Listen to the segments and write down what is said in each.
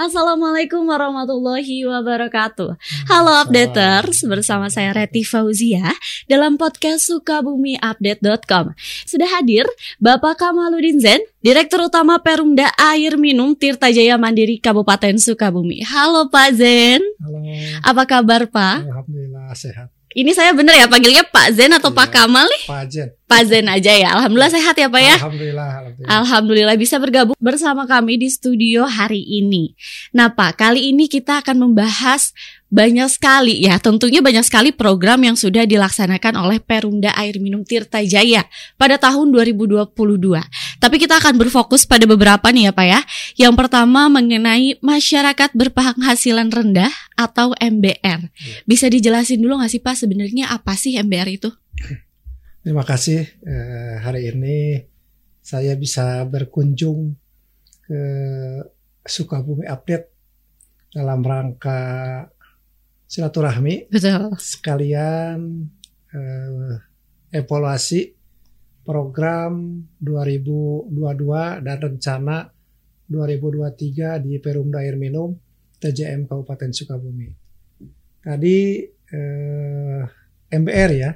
Assalamualaikum warahmatullahi wabarakatuh. Halo updaters, bersama saya Reti Fauzia dalam podcast sukabumi-update.com. Sudah hadir Bapak Kamaludin Zen, Direktur Utama Perumda Air Minum Tirta Jaya Mandiri Kabupaten Sukabumi. Halo Pak Zen. Halo. Apa kabar Pak? Alhamdulillah sehat. Ini saya bener ya panggilnya Pak Zen atau Iya. Pak Kamal nih? Pak Jen. Pak Zen aja ya. Alhamdulillah sehat ya Pak ya. Alhamdulillah. Alhamdulillah. Alhamdulillah bisa bergabung bersama kami di studio hari ini. Nah Pak, kali ini kita akan membahas banyak sekali ya, tentunya banyak sekali program yang sudah dilaksanakan oleh Perumda Air Minum Tirta Jaya pada tahun 2022. Tapi kita akan berfokus pada beberapa nih ya Pak ya. Yang pertama mengenai masyarakat berpenghasilan rendah atau MBR. Bisa dijelasin dulu nggak sih Pak sebenarnya apa sih MBR itu? Terima kasih eh, hari ini saya bisa berkunjung ke Sukabumi Update dalam rangka silaturahmi Betul. sekalian eh, evaluasi program 2022 dan rencana 2023 di Perumda Air Minum TJM Kabupaten Sukabumi. Tadi eh, MBR ya.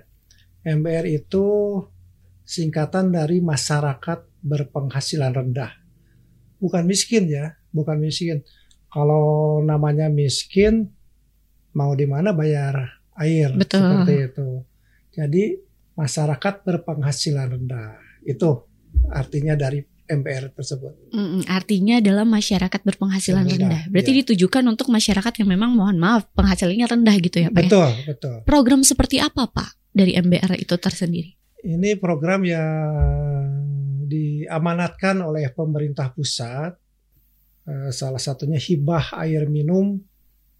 MBR itu singkatan dari masyarakat berpenghasilan rendah. Bukan miskin ya, bukan miskin. Kalau namanya miskin mau di mana bayar air Betul. seperti itu. Jadi masyarakat berpenghasilan rendah. Itu artinya dari MBR tersebut. Mm, artinya adalah masyarakat berpenghasilan Rendah, rendah. Berarti iya. ditujukan untuk masyarakat yang memang mohon maaf penghasilannya rendah gitu ya Pak. ya? Betul, betul. Program seperti apa Pak dari MBR itu tersendiri? Ini program yang diamanatkan oleh pemerintah pusat. Eh, Salah satunya hibah air minum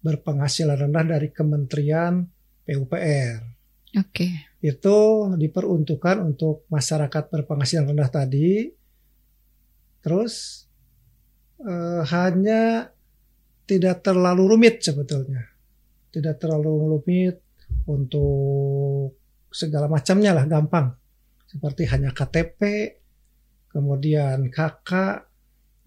berpenghasilan rendah dari Kementerian PUPR. Oke. Itu diperuntukkan untuk masyarakat berpenghasilan rendah tadi. Terus eh, hanya tidak terlalu rumit sebetulnya. Tidak terlalu rumit untuk segala macamnya lah gampang. Seperti hanya KTP, kemudian KK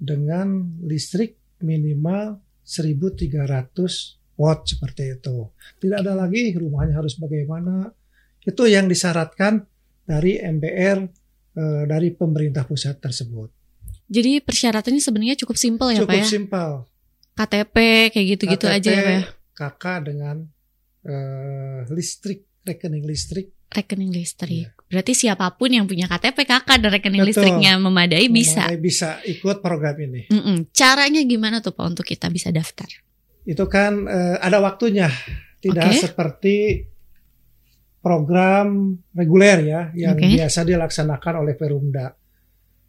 dengan listrik minimal 1300 watt seperti itu. Tidak ada lagi rumahnya harus bagaimana. Itu yang disyaratkan dari MBR eh, dari pemerintah pusat tersebut. Jadi persyaratannya sebenarnya cukup simpel ya Cukup Pak ya. simpel. KTP kayak gitu-gitu aja ya Pak ya. KK dengan eh, listrik, rekening listrik Rekening listrik. Iya. Berarti siapa pun yang punya KTP kakak dan rekening Betul. listriknya memadai bisa. mulai bisa ikut program ini. Mm-mm. Caranya gimana tuh Pak untuk kita bisa daftar? Itu kan eh, ada waktunya, tidak Oke. seperti program reguler ya yang Oke. biasa dilaksanakan oleh Perumda.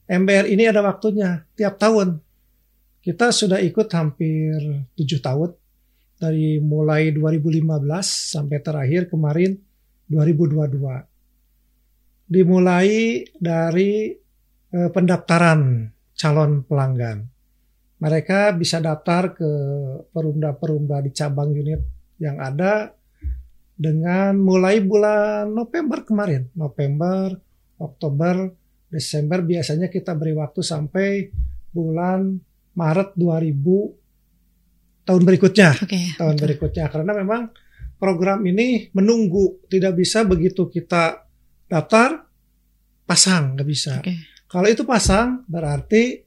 MBR ini ada waktunya tiap tahun. Kita sudah ikut hampir tujuh tahun dari mulai 2015 sampai terakhir kemarin 2022. Dimulai dari eh, pendaftaran calon pelanggan. Mereka bisa daftar ke perumda-perumda di cabang unit yang ada dengan mulai bulan November kemarin, November, Oktober, Desember biasanya kita beri waktu sampai bulan Maret 2000 tahun berikutnya, Oke. tahun betul. berikutnya karena memang program ini menunggu, tidak bisa begitu kita daftar pasang, nggak bisa. Oke. Kalau itu pasang berarti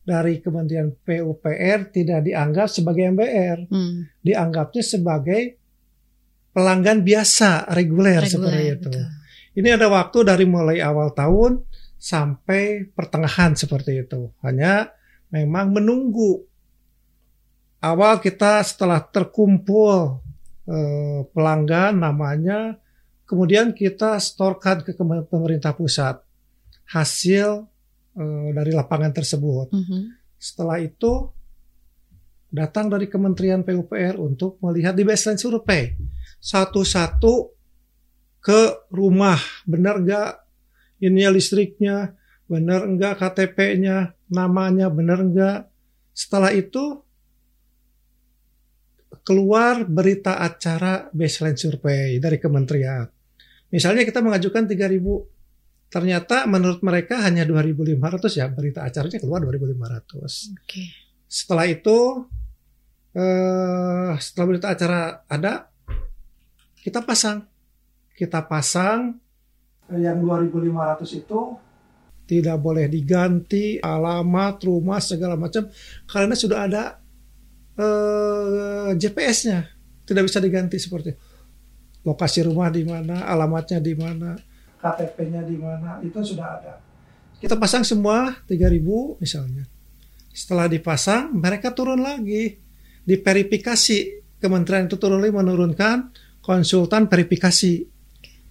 dari Kementerian PUPR tidak dianggap sebagai MBR, Hmm, dianggapnya sebagai pelanggan biasa reguler, reguler, seperti itu. betul. Ini ada waktu dari mulai awal tahun sampai pertengahan seperti itu. Hanya memang menunggu awal kita setelah terkumpul eh, pelanggan namanya, kemudian kita storkan ke pemerintah pusat hasil eh, dari lapangan tersebut. Mhm. Setelah itu datang dari Kementerian PUPR untuk melihat di baseline survei satu-satu ke rumah. Benar nggak? Ininya listriknya. Benar enggak KTP-nya namanya benar enggak setelah itu keluar berita acara baseline survei dari kementerian. Misalnya kita mengajukan 3000 ternyata menurut mereka hanya 2.500 ya berita acaranya keluar 2.500 Oke. setelah itu eh, setelah berita acara ada, kita pasang, kita pasang. Yang 2.500 itu tidak boleh diganti alamat rumah segala macam karena sudah ada eh, GPS-nya tidak bisa diganti seperti lokasi rumah di mana alamatnya di mana KTP-nya di mana itu sudah ada. Kita pasang semua 3000 misalnya. Setelah dipasang mereka turun lagi. Diverifikasi. Kementerian itu turun lagi menurunkan konsultan verifikasi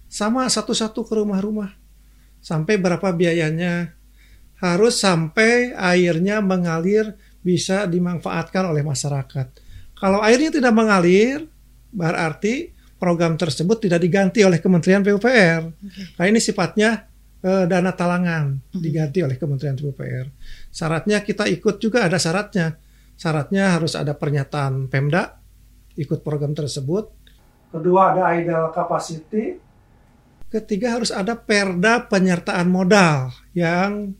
sama satu-satu ke rumah-rumah sampai berapa biayanya harus sampai airnya mengalir bisa dimanfaatkan oleh masyarakat. Kalau airnya tidak mengalir, berarti program tersebut tidak diganti oleh Kementerian PUPR. Okay. Nah ini sifatnya eh, dana talangan hmm. diganti oleh Kementerian PUPR. Syaratnya kita ikut juga ada syaratnya. Syaratnya harus ada pernyataan Pemda ikut program tersebut. Kedua ada ideal capacity. Ketiga harus ada perda penyertaan modal yang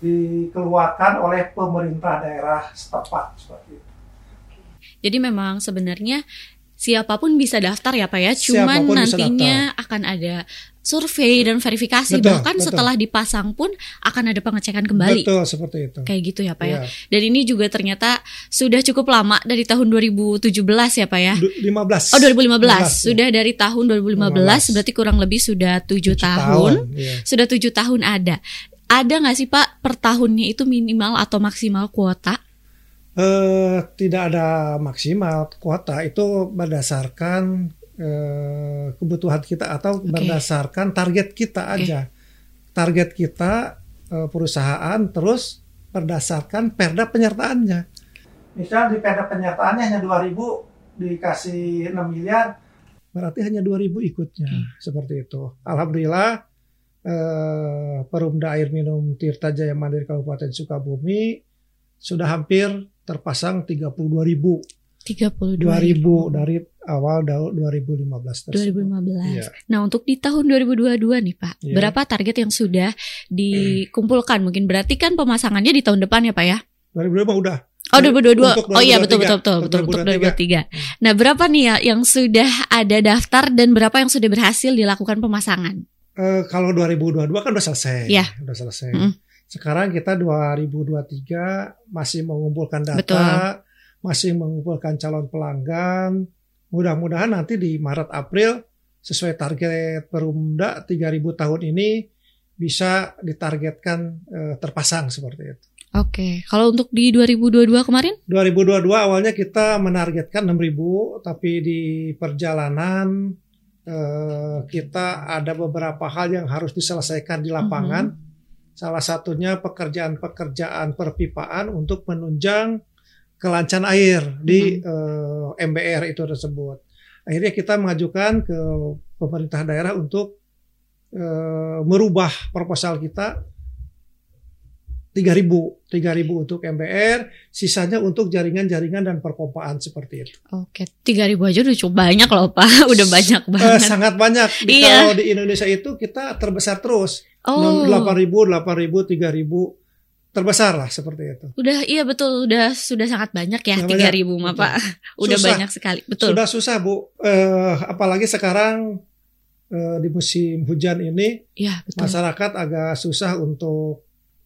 dikeluarkan oleh pemerintah daerah setempat seperti itu. Jadi memang sebenarnya siapa pun bisa daftar ya Pak ya, cuman nantinya akan ada survei dan verifikasi betul, bahkan betul. setelah dipasang pun akan ada pengecekan kembali. Betul seperti itu. Kayak gitu ya Pak ya. ya. Dan ini juga ternyata sudah cukup lama dari tahun 2017 ya Pak ya. 15. Oh 2015. 15, sudah ya. dari tahun 2015 15. berarti kurang lebih sudah tujuh tahun. tahun ya. Sudah tujuh tahun ada. Ada nggak sih Pak per tahunnya itu minimal atau maksimal kuota? Uh, tidak ada maksimal kuota itu berdasarkan Eh, kebutuhan kita atau okay. berdasarkan target kita okay. aja. Target kita eh, perusahaan terus berdasarkan perda penyertaannya. Misal di perda penyertaannya hanya 2000 dikasih 6 miliar berarti hanya 2000 ikutnya okay. seperti itu. Alhamdulillah eh, Perumda Air Minum Tirta Jaya Mandiri Kabupaten Sukabumi sudah hampir terpasang 32 ribu 32 ribu dari awal 2015 tersebut. 2015. Ya. Nah, untuk di tahun 2022 nih, Pak. Ya. Berapa target yang sudah dikumpulkan? Mungkin berarti kan pemasangannya di tahun depan ya, Pak ya? 2022 udah. Oh 2022. Oh iya betul betul betul betul untuk 2023. Nah, berapa nih ya yang sudah ada daftar dan berapa yang sudah berhasil dilakukan pemasangan? Uh, kalau 2022 kan udah selesai. Ya. Udah selesai. Mm. Sekarang kita 2023 masih mengumpulkan data. Betul masih mengumpulkan calon pelanggan. Mudah-mudahan nanti di Maret April sesuai target Perumda 3000 tahun ini bisa ditargetkan eh, terpasang seperti itu. Oke, kalau untuk di 2022 kemarin? 2022 awalnya kita menargetkan 6000 tapi di perjalanan eh, kita ada beberapa hal yang harus diselesaikan di lapangan. Mm -hmm. Salah satunya pekerjaan-pekerjaan perpipaan untuk menunjang kelancaran air di hmm. uh, eh, MBR itu tersebut. Akhirnya kita mengajukan ke pemerintah daerah untuk uh, merubah proposal kita 3000 3000 untuk MBR, sisanya untuk jaringan-jaringan dan perpompaan seperti itu. Oke, 3000 aja udah cukup banyak loh Pak, udah banyak eh, banget. Uh, sangat banyak. Di, iya. Kalau di Indonesia itu kita terbesar terus. Oh. 8000, 8000, 3000 terbesar lah seperti itu. Udah iya betul udah sudah sangat banyak ya tiga ribu mah pak udah susah. banyak sekali betul. Sudah susah bu uh, apalagi sekarang uh, di musim hujan ini ya, betul. masyarakat agak susah untuk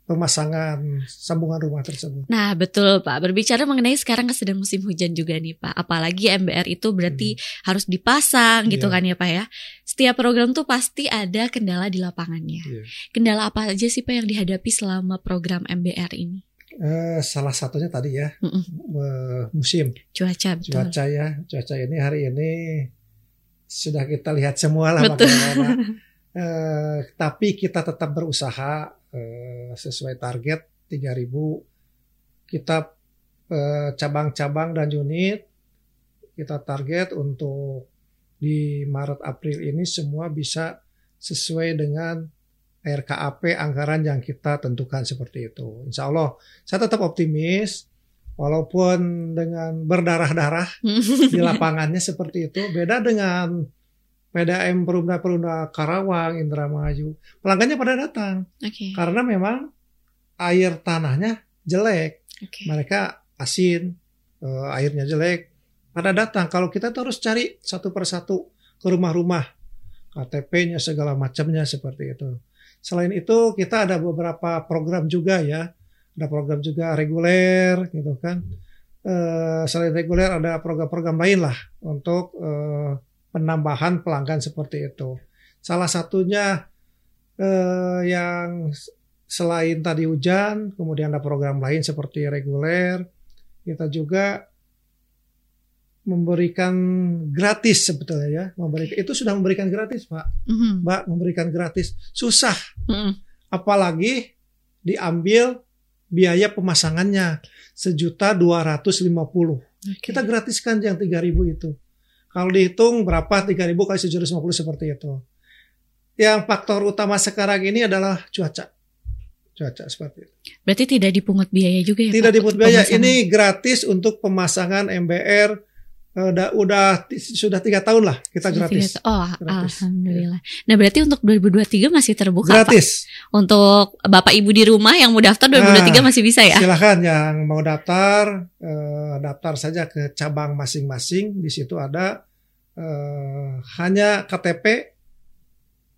pemasangan sambungan rumah tersebut. Nah, betul Pak. Berbicara mengenai sekarang sedang musim hujan juga nih Pak. Apalagi MBR itu berarti hmm. harus dipasang gitu yeah. kan ya Pak ya. Setiap program tuh pasti ada kendala di lapangannya. Yeah. Kendala apa aja sih Pak yang dihadapi selama program MBR ini? Uh, salah satunya tadi ya mm -mm. Uh, musim cuaca betul. cuaca ya cuaca ini hari ini sudah kita lihat semua lah bagaimana uh, tapi kita tetap berusaha Eh, sesuai target 3000 kita eh, cabang-cabang dan unit kita target untuk di Maret April ini semua bisa sesuai dengan RKAP anggaran yang kita tentukan seperti itu. Insya Allah saya tetap optimis walaupun dengan berdarah-darah di lapangannya seperti itu beda dengan PDAM Perumda-Perumda Karawang, Indramayu, pelanggannya pada datang. Okay. Karena memang air tanahnya jelek. Okay. Mereka asin, uh, airnya jelek, pada datang. Kalau kita tuh harus cari satu persatu ke rumah-rumah, KTP-nya segala macamnya seperti itu. Selain itu kita ada beberapa program juga ya, ada program juga reguler gitu kan. Uh, selain reguler ada program-program lain lah untuk uh, penambahan pelanggan seperti itu. Salah satunya uh, yang selain tadi hujan, kemudian ada program lain seperti reguler, kita juga memberikan gratis sebetulnya ya memberikan itu sudah memberikan gratis pak mm-hmm. mbak memberikan gratis susah mm-hmm. apalagi diambil biaya pemasangannya sejuta dua ratus lima puluh kita gratiskan yang tiga ribu itu kalau dihitung berapa tiga ribu kali tujuh lima puluh seperti itu yang faktor utama sekarang ini adalah cuaca cuaca seperti itu. Berarti tidak dipungut biaya juga ya? Tidak dipungut biaya. Ini gratis untuk pemasangan MBR udah udah sudah tiga tahun lah kita sudah gratis. Tiga, oh, gratis. alhamdulillah. Nah berarti untuk 2023 masih terbuka. Gratis. Pak? Untuk bapak ibu di rumah yang mau daftar 2023 nah, masih bisa ya? Silahkan yang mau daftar eh, daftar saja ke cabang masing-masing. Di situ ada eh, hanya KTP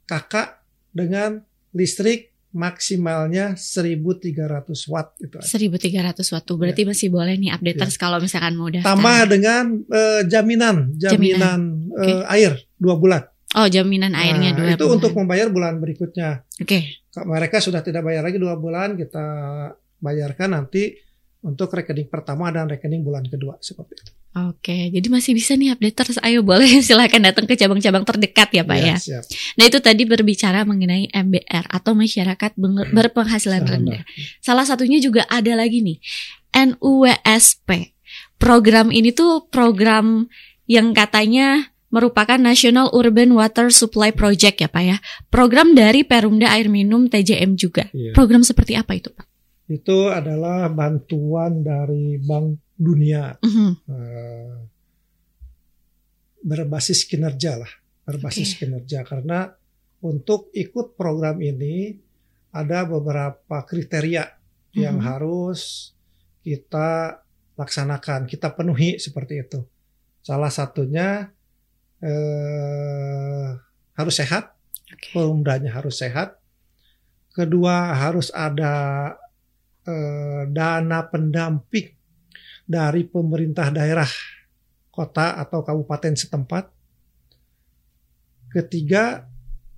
kakak dengan listrik maksimalnya 1300 watt itu. 1300 watt tuh berarti ya. masih boleh nih updaters ya. kalau misalkan mau daftar. Tambah dengan uh, jaminan, jaminan, jaminan. Uh, air dua bulan. Oh, jaminan airnya nah, dua itu bulan. untuk membayar bulan berikutnya. Oke. Okay. Mereka sudah tidak bayar lagi dua bulan, kita bayarkan nanti untuk rekening pertama dan rekening bulan kedua seperti itu. Oke, jadi masih bisa nih updaters. Ayo boleh silahkan datang ke cabang-cabang terdekat ya Pak ya. ya. Siap. Nah itu tadi berbicara mengenai MBR atau masyarakat hmm. berpenghasilan rendah. Salah satunya juga ada lagi nih NUWSP. Program ini tuh program yang katanya merupakan National Urban Water Supply Project ya Pak ya. Program dari Perumda Air Minum TJM juga. Iya. Program seperti apa itu Pak? Itu adalah bantuan dari Bank dunia uh-huh. uh, berbasis kinerja lah berbasis okay. kinerja karena untuk ikut program ini ada beberapa kriteria uh-huh. yang harus kita laksanakan kita penuhi seperti itu salah satunya eh, harus sehat okay. pemudanya harus sehat kedua harus ada eh, dana pendamping dari pemerintah daerah kota atau kabupaten setempat. Ketiga,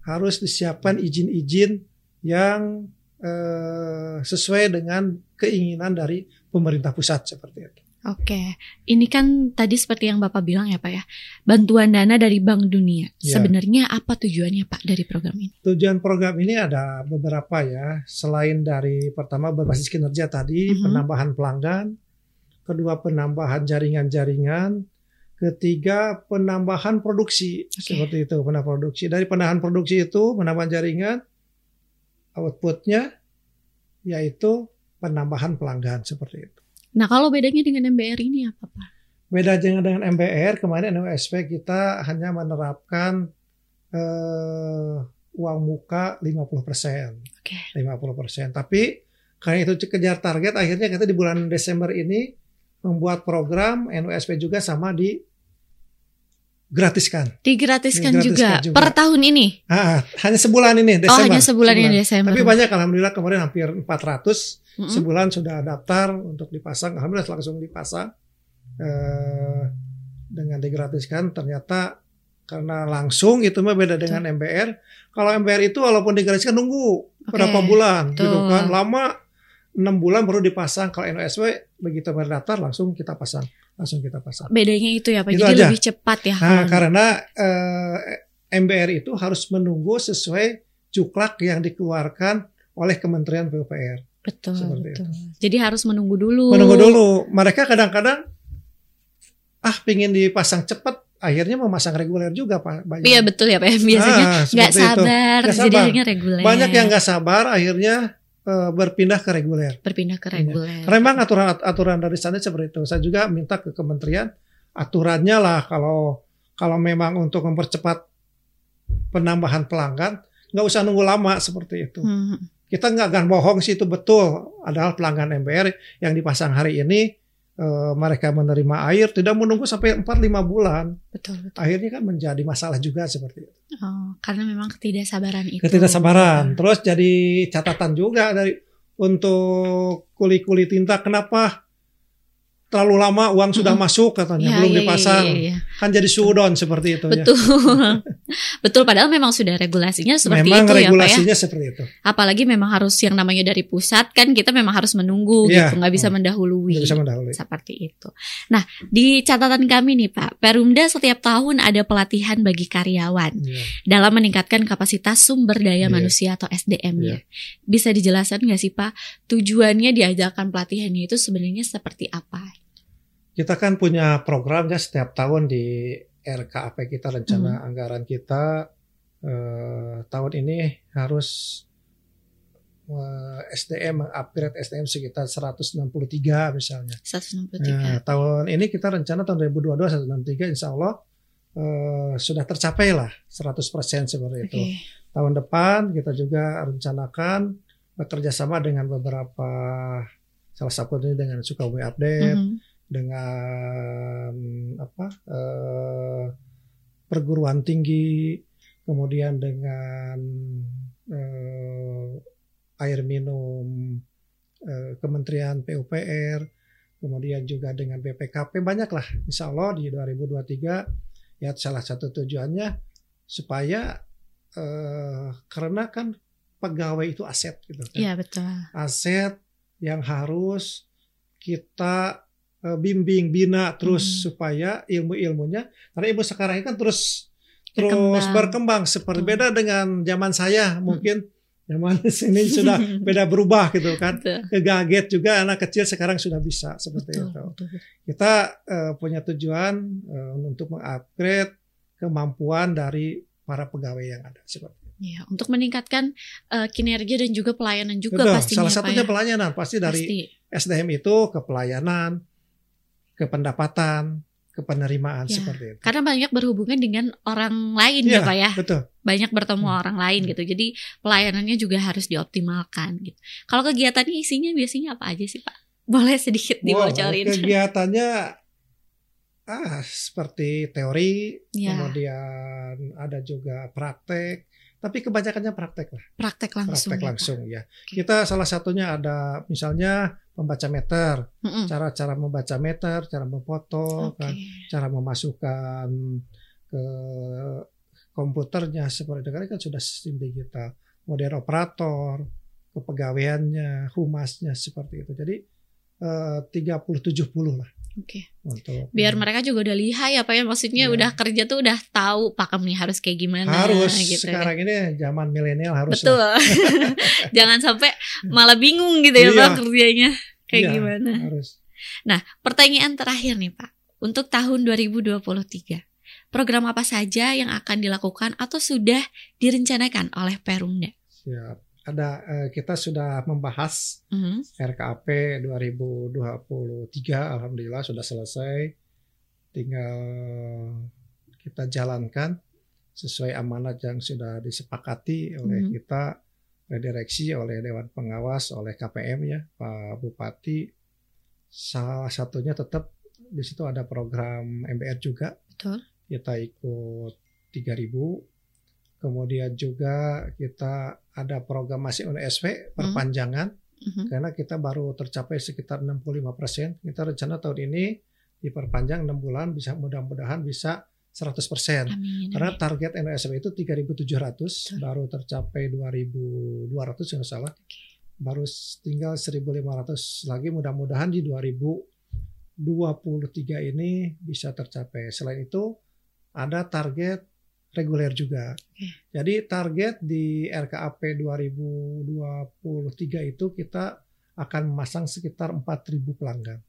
harus disiapkan izin-izin yang eh, sesuai dengan keinginan dari pemerintah pusat seperti itu. Oke, ini kan tadi seperti yang Bapak bilang ya Pak ya, bantuan dana dari Bank Dunia. Ya. Sebenarnya apa tujuannya Pak dari program ini? Tujuan program ini ada beberapa ya, selain dari pertama berbasis kinerja tadi, uh mhm. -huh. penambahan pelanggan, kedua penambahan jaringan-jaringan, ketiga penambahan produksi okay. seperti itu penambahan produksi dari penambahan produksi itu penambahan jaringan outputnya yaitu penambahan pelanggan seperti itu. Nah kalau bedanya dengan MBR ini apa Pak? Bedanya dengan MBR kemarin NUSP kita hanya menerapkan uh, uang muka 50 persen, okay. 50 persen. Tapi karena itu kejar target, akhirnya kita di bulan Desember ini membuat program NUSP juga sama di gratiskan. Digratiskan, juga. juga per tahun ini. Ah, hanya sebulan ini Desember. Oh, hanya sebulan, sebulan. ini Desember. Tapi banyak alhamdulillah kemarin hampir 400 mm -hmm. sebulan sudah daftar untuk dipasang. Alhamdulillah langsung dipasang. Eh, dengan digratiskan ternyata karena langsung itu mah beda dengan Tuh. MBR. Kalau MBR itu walaupun digratiskan nunggu okay. berapa bulan Tuh. gitu kan. Lama enam bulan baru dipasang kalau NOSW begitu berdaftar langsung kita pasang langsung kita pasang bedanya itu ya pak itu jadi aja. lebih cepat ya nah, karena eh, MBR itu harus menunggu sesuai juklak yang dikeluarkan oleh Kementerian PUPR betul betul itu. jadi harus menunggu dulu menunggu dulu mereka kadang-kadang ah pingin dipasang cepat akhirnya memasang reguler juga pak banyak. iya betul ya pak biasanya ah, nggak sabar, sabar jadi akhirnya reguler banyak yang nggak sabar akhirnya uh, berpindah ke reguler. Berpindah ke reguler. Ya. Karena memang aturan aturan dari sana seperti itu. Saya juga minta ke kementerian aturannya lah kalau kalau memang untuk mempercepat penambahan pelanggan nggak usah nunggu lama seperti itu. Hmm. Kita nggak akan bohong sih itu betul. Adalah pelanggan MBR yang dipasang hari ini eh, mereka menerima air tidak menunggu sampai 4 5 bulan. Betul, betul. Akhirnya kan menjadi masalah juga seperti itu. Oh, karena memang ketidaksabaran itu. Ketidaksabaran. Terus jadi catatan juga dari untuk kuli-kuli tinta kenapa terlalu lama uang sudah Mm-mm. masuk katanya Ya, belum ya, ya, dipasang. ya, ya. Kan jadi sudon seperti itu ya. Betul. Betul padahal memang sudah regulasinya seperti Memang itu ya ya. regulasinya seperti itu. Apalagi memang harus yang namanya dari pusat kan kita memang harus menunggu Iya. gitu, nggak bisa mendahului. Nggak bisa mendahului. Seperti itu. Nah, di catatan kami nih Pak, Perumda setiap tahun ada pelatihan bagi karyawan Iya. dalam meningkatkan kapasitas sumber daya Iya. manusia atau SDM-nya. Bisa dijelaskan nggak sih Pak, tujuannya diajarkan pelatihannya itu sebenarnya seperti apa? Kita kan punya programnya setiap tahun di RKAP kita rencana Hmm. anggaran kita eh, tahun ini harus eh, SDM mengupgrade SDM sekitar 163 misalnya. 163. Nah, tahun ini kita rencana tahun 2022 163 insya Allah eh, sudah tercapai lah 100% seperti itu. Oke. Tahun depan kita juga rencanakan bekerja sama dengan beberapa salah satunya dengan Sukabumi Update, Mhm. Dengan apa eh, perguruan tinggi, kemudian dengan eh, air minum eh, Kementerian PUPR, kemudian juga dengan BPKP banyak lah, Insya Allah di 2023 ya salah satu tujuannya supaya eh, karena kan pegawai itu aset gitu kan Iya betul. aset yang harus kita bimbing bina terus Hmm. supaya ilmu-ilmunya karena ilmu sekarang ini kan terus terus Berkembang. berkembang seperti Hmm. beda dengan zaman saya mungkin zaman sini sudah beda berubah gitu kan kegaget juga anak kecil sekarang sudah bisa seperti Betul, itu betul. kita eh, punya tujuan eh, untuk mengupgrade kemampuan dari para pegawai yang ada seperti itu. Ya, untuk meningkatkan eh, kinerja dan juga pelayanan juga Betul. pastinya Salah satunya ya. pelayanan pasti dari Pasti. SDM itu ke pelayanan, ke pendapatan, ke penerimaan Ya. seperti itu. Karena banyak berhubungan dengan orang lain ya Iya, Pak ya. Betul. Banyak bertemu Hmm. orang lain gitu. Jadi pelayanannya juga harus dioptimalkan gitu. Kalau kegiatannya isinya biasanya apa aja sih Pak? Boleh sedikit Wow, dibocorin. kegiatannya ah seperti teori, Ya. kemudian ada juga praktek, tapi kebanyakannya praktek lah, Praktek langsung. praktek ya, langsung ya. Kita salah satunya ada misalnya membaca meter, Mm-mm. cara-cara membaca meter, cara memfoto, Oke. kan, cara memasukkan ke komputernya seperti itu kan sudah sistem digital modern operator kepegawaiannya humasnya seperti itu jadi eh, 30-70 lah Oke. untuk Biar mereka juga udah lihai apa ya maksudnya Iya. udah kerja tuh udah tahu pakemnya harus kayak gimana harus gitu ya. sekarang ini zaman milenial harus Betul. Jangan sampai malah bingung gitu ya Iya. Pak kerjanya kayak Iya, gimana. harus Pertanyaan terakhir nih Pak. Untuk tahun 2023, program apa saja yang akan dilakukan atau sudah direncanakan oleh Perumda? siap ada eh, kita sudah membahas Mhm. RKAP 2023 alhamdulillah sudah selesai tinggal kita jalankan sesuai amanat yang sudah disepakati oleh Mhm. kita oleh direksi oleh dewan pengawas oleh KPM ya Pak Bupati salah satunya tetap di situ ada program MBR juga Betul. kita ikut 3000 kemudian juga kita ada program masih UNSW perpanjangan Mhm. karena kita baru tercapai sekitar 65%. Kita rencana tahun ini diperpanjang 6 bulan bisa mudah-mudahan bisa 100%. Amin. Karena amin. target NSW itu 3.700 Betul. baru tercapai 2.200 kalau nggak salah. Baru tinggal 1.500 lagi mudah-mudahan di 2023 ini bisa tercapai. Selain itu ada target reguler juga. Jadi target di RKAP 2023 itu kita akan memasang sekitar 4.000 pelanggan.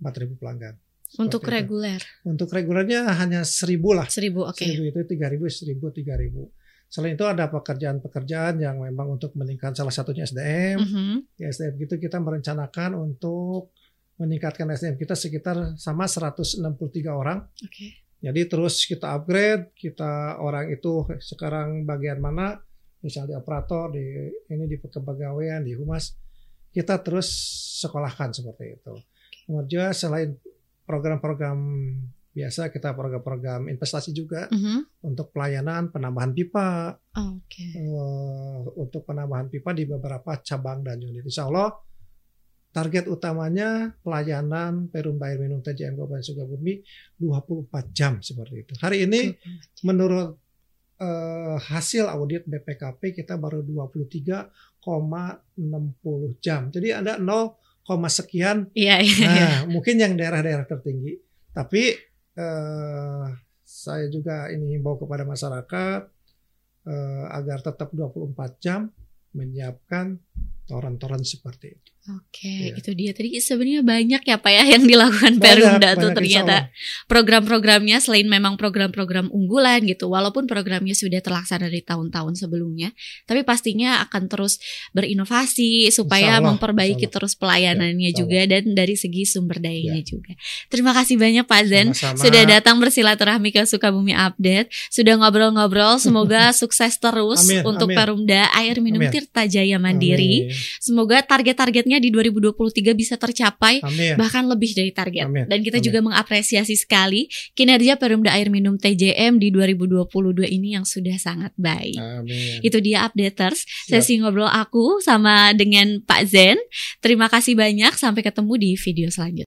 4.000 pelanggan. Seperti Untuk itu. reguler Untuk regulernya hanya 1.000 lah. 1000 oke. 1000 itu 3000, 1000, 3000. Selain itu ada pekerjaan-pekerjaan yang memang untuk meningkatkan salah satunya SDM. Mhm. Di SDM gitu kita merencanakan untuk meningkatkan SDM kita sekitar sama 163 orang. Oke. Jadi terus kita upgrade, kita orang itu sekarang bagian mana, misalnya di operator, di ini di kepegawaian, di humas, kita terus sekolahkan seperti itu. Kemudian selain program-program biasa kita program-program investasi juga Mhm. untuk pelayanan penambahan pipa Oke. eh, untuk penambahan pipa di beberapa cabang dan unit. Insya Allah target utamanya pelayanan Perumda Air Minum TJM Kabupaten Sukabumi 24 jam seperti itu. Hari ini menurut eh, hasil audit BPKP kita baru 23,60 jam. Jadi ada 0, sekian. Iya, iya, iya. Nah, mungkin yang daerah-daerah tertinggi. Tapi eh, saya juga ini himbau kepada masyarakat eh, agar tetap 24 jam menyiapkan toran-toran seperti itu. Oke, Iya. itu dia tadi sebenarnya banyak ya Pak ya yang dilakukan Banyak, Perumda tuh banyak, ternyata insya Allah. program-programnya selain memang program-program unggulan gitu, walaupun programnya sudah terlaksana dari tahun-tahun sebelumnya, tapi pastinya akan terus berinovasi supaya Allah, memperbaiki terus pelayanannya Ya, juga dan dari segi sumber dayanya juga. Terima kasih banyak Pak Zen Sama-sama. sudah datang bersilaturahmi ke Sukabumi Update, sudah ngobrol-ngobrol, semoga sukses terus Amin, untuk amin. Perumda Air Minum Amin. Tirta Jaya Mandiri. Amin. Semoga target-targetnya di 2023 bisa tercapai Amin. bahkan lebih dari target. Amin. Dan kita Amin. juga mengapresiasi sekali kinerja Perumda Air Minum TJM di 2022 ini yang sudah sangat baik. Amin. Itu dia updaters Siap. sesi ngobrol aku sama dengan Pak Zen. Terima kasih banyak sampai ketemu di video selanjutnya.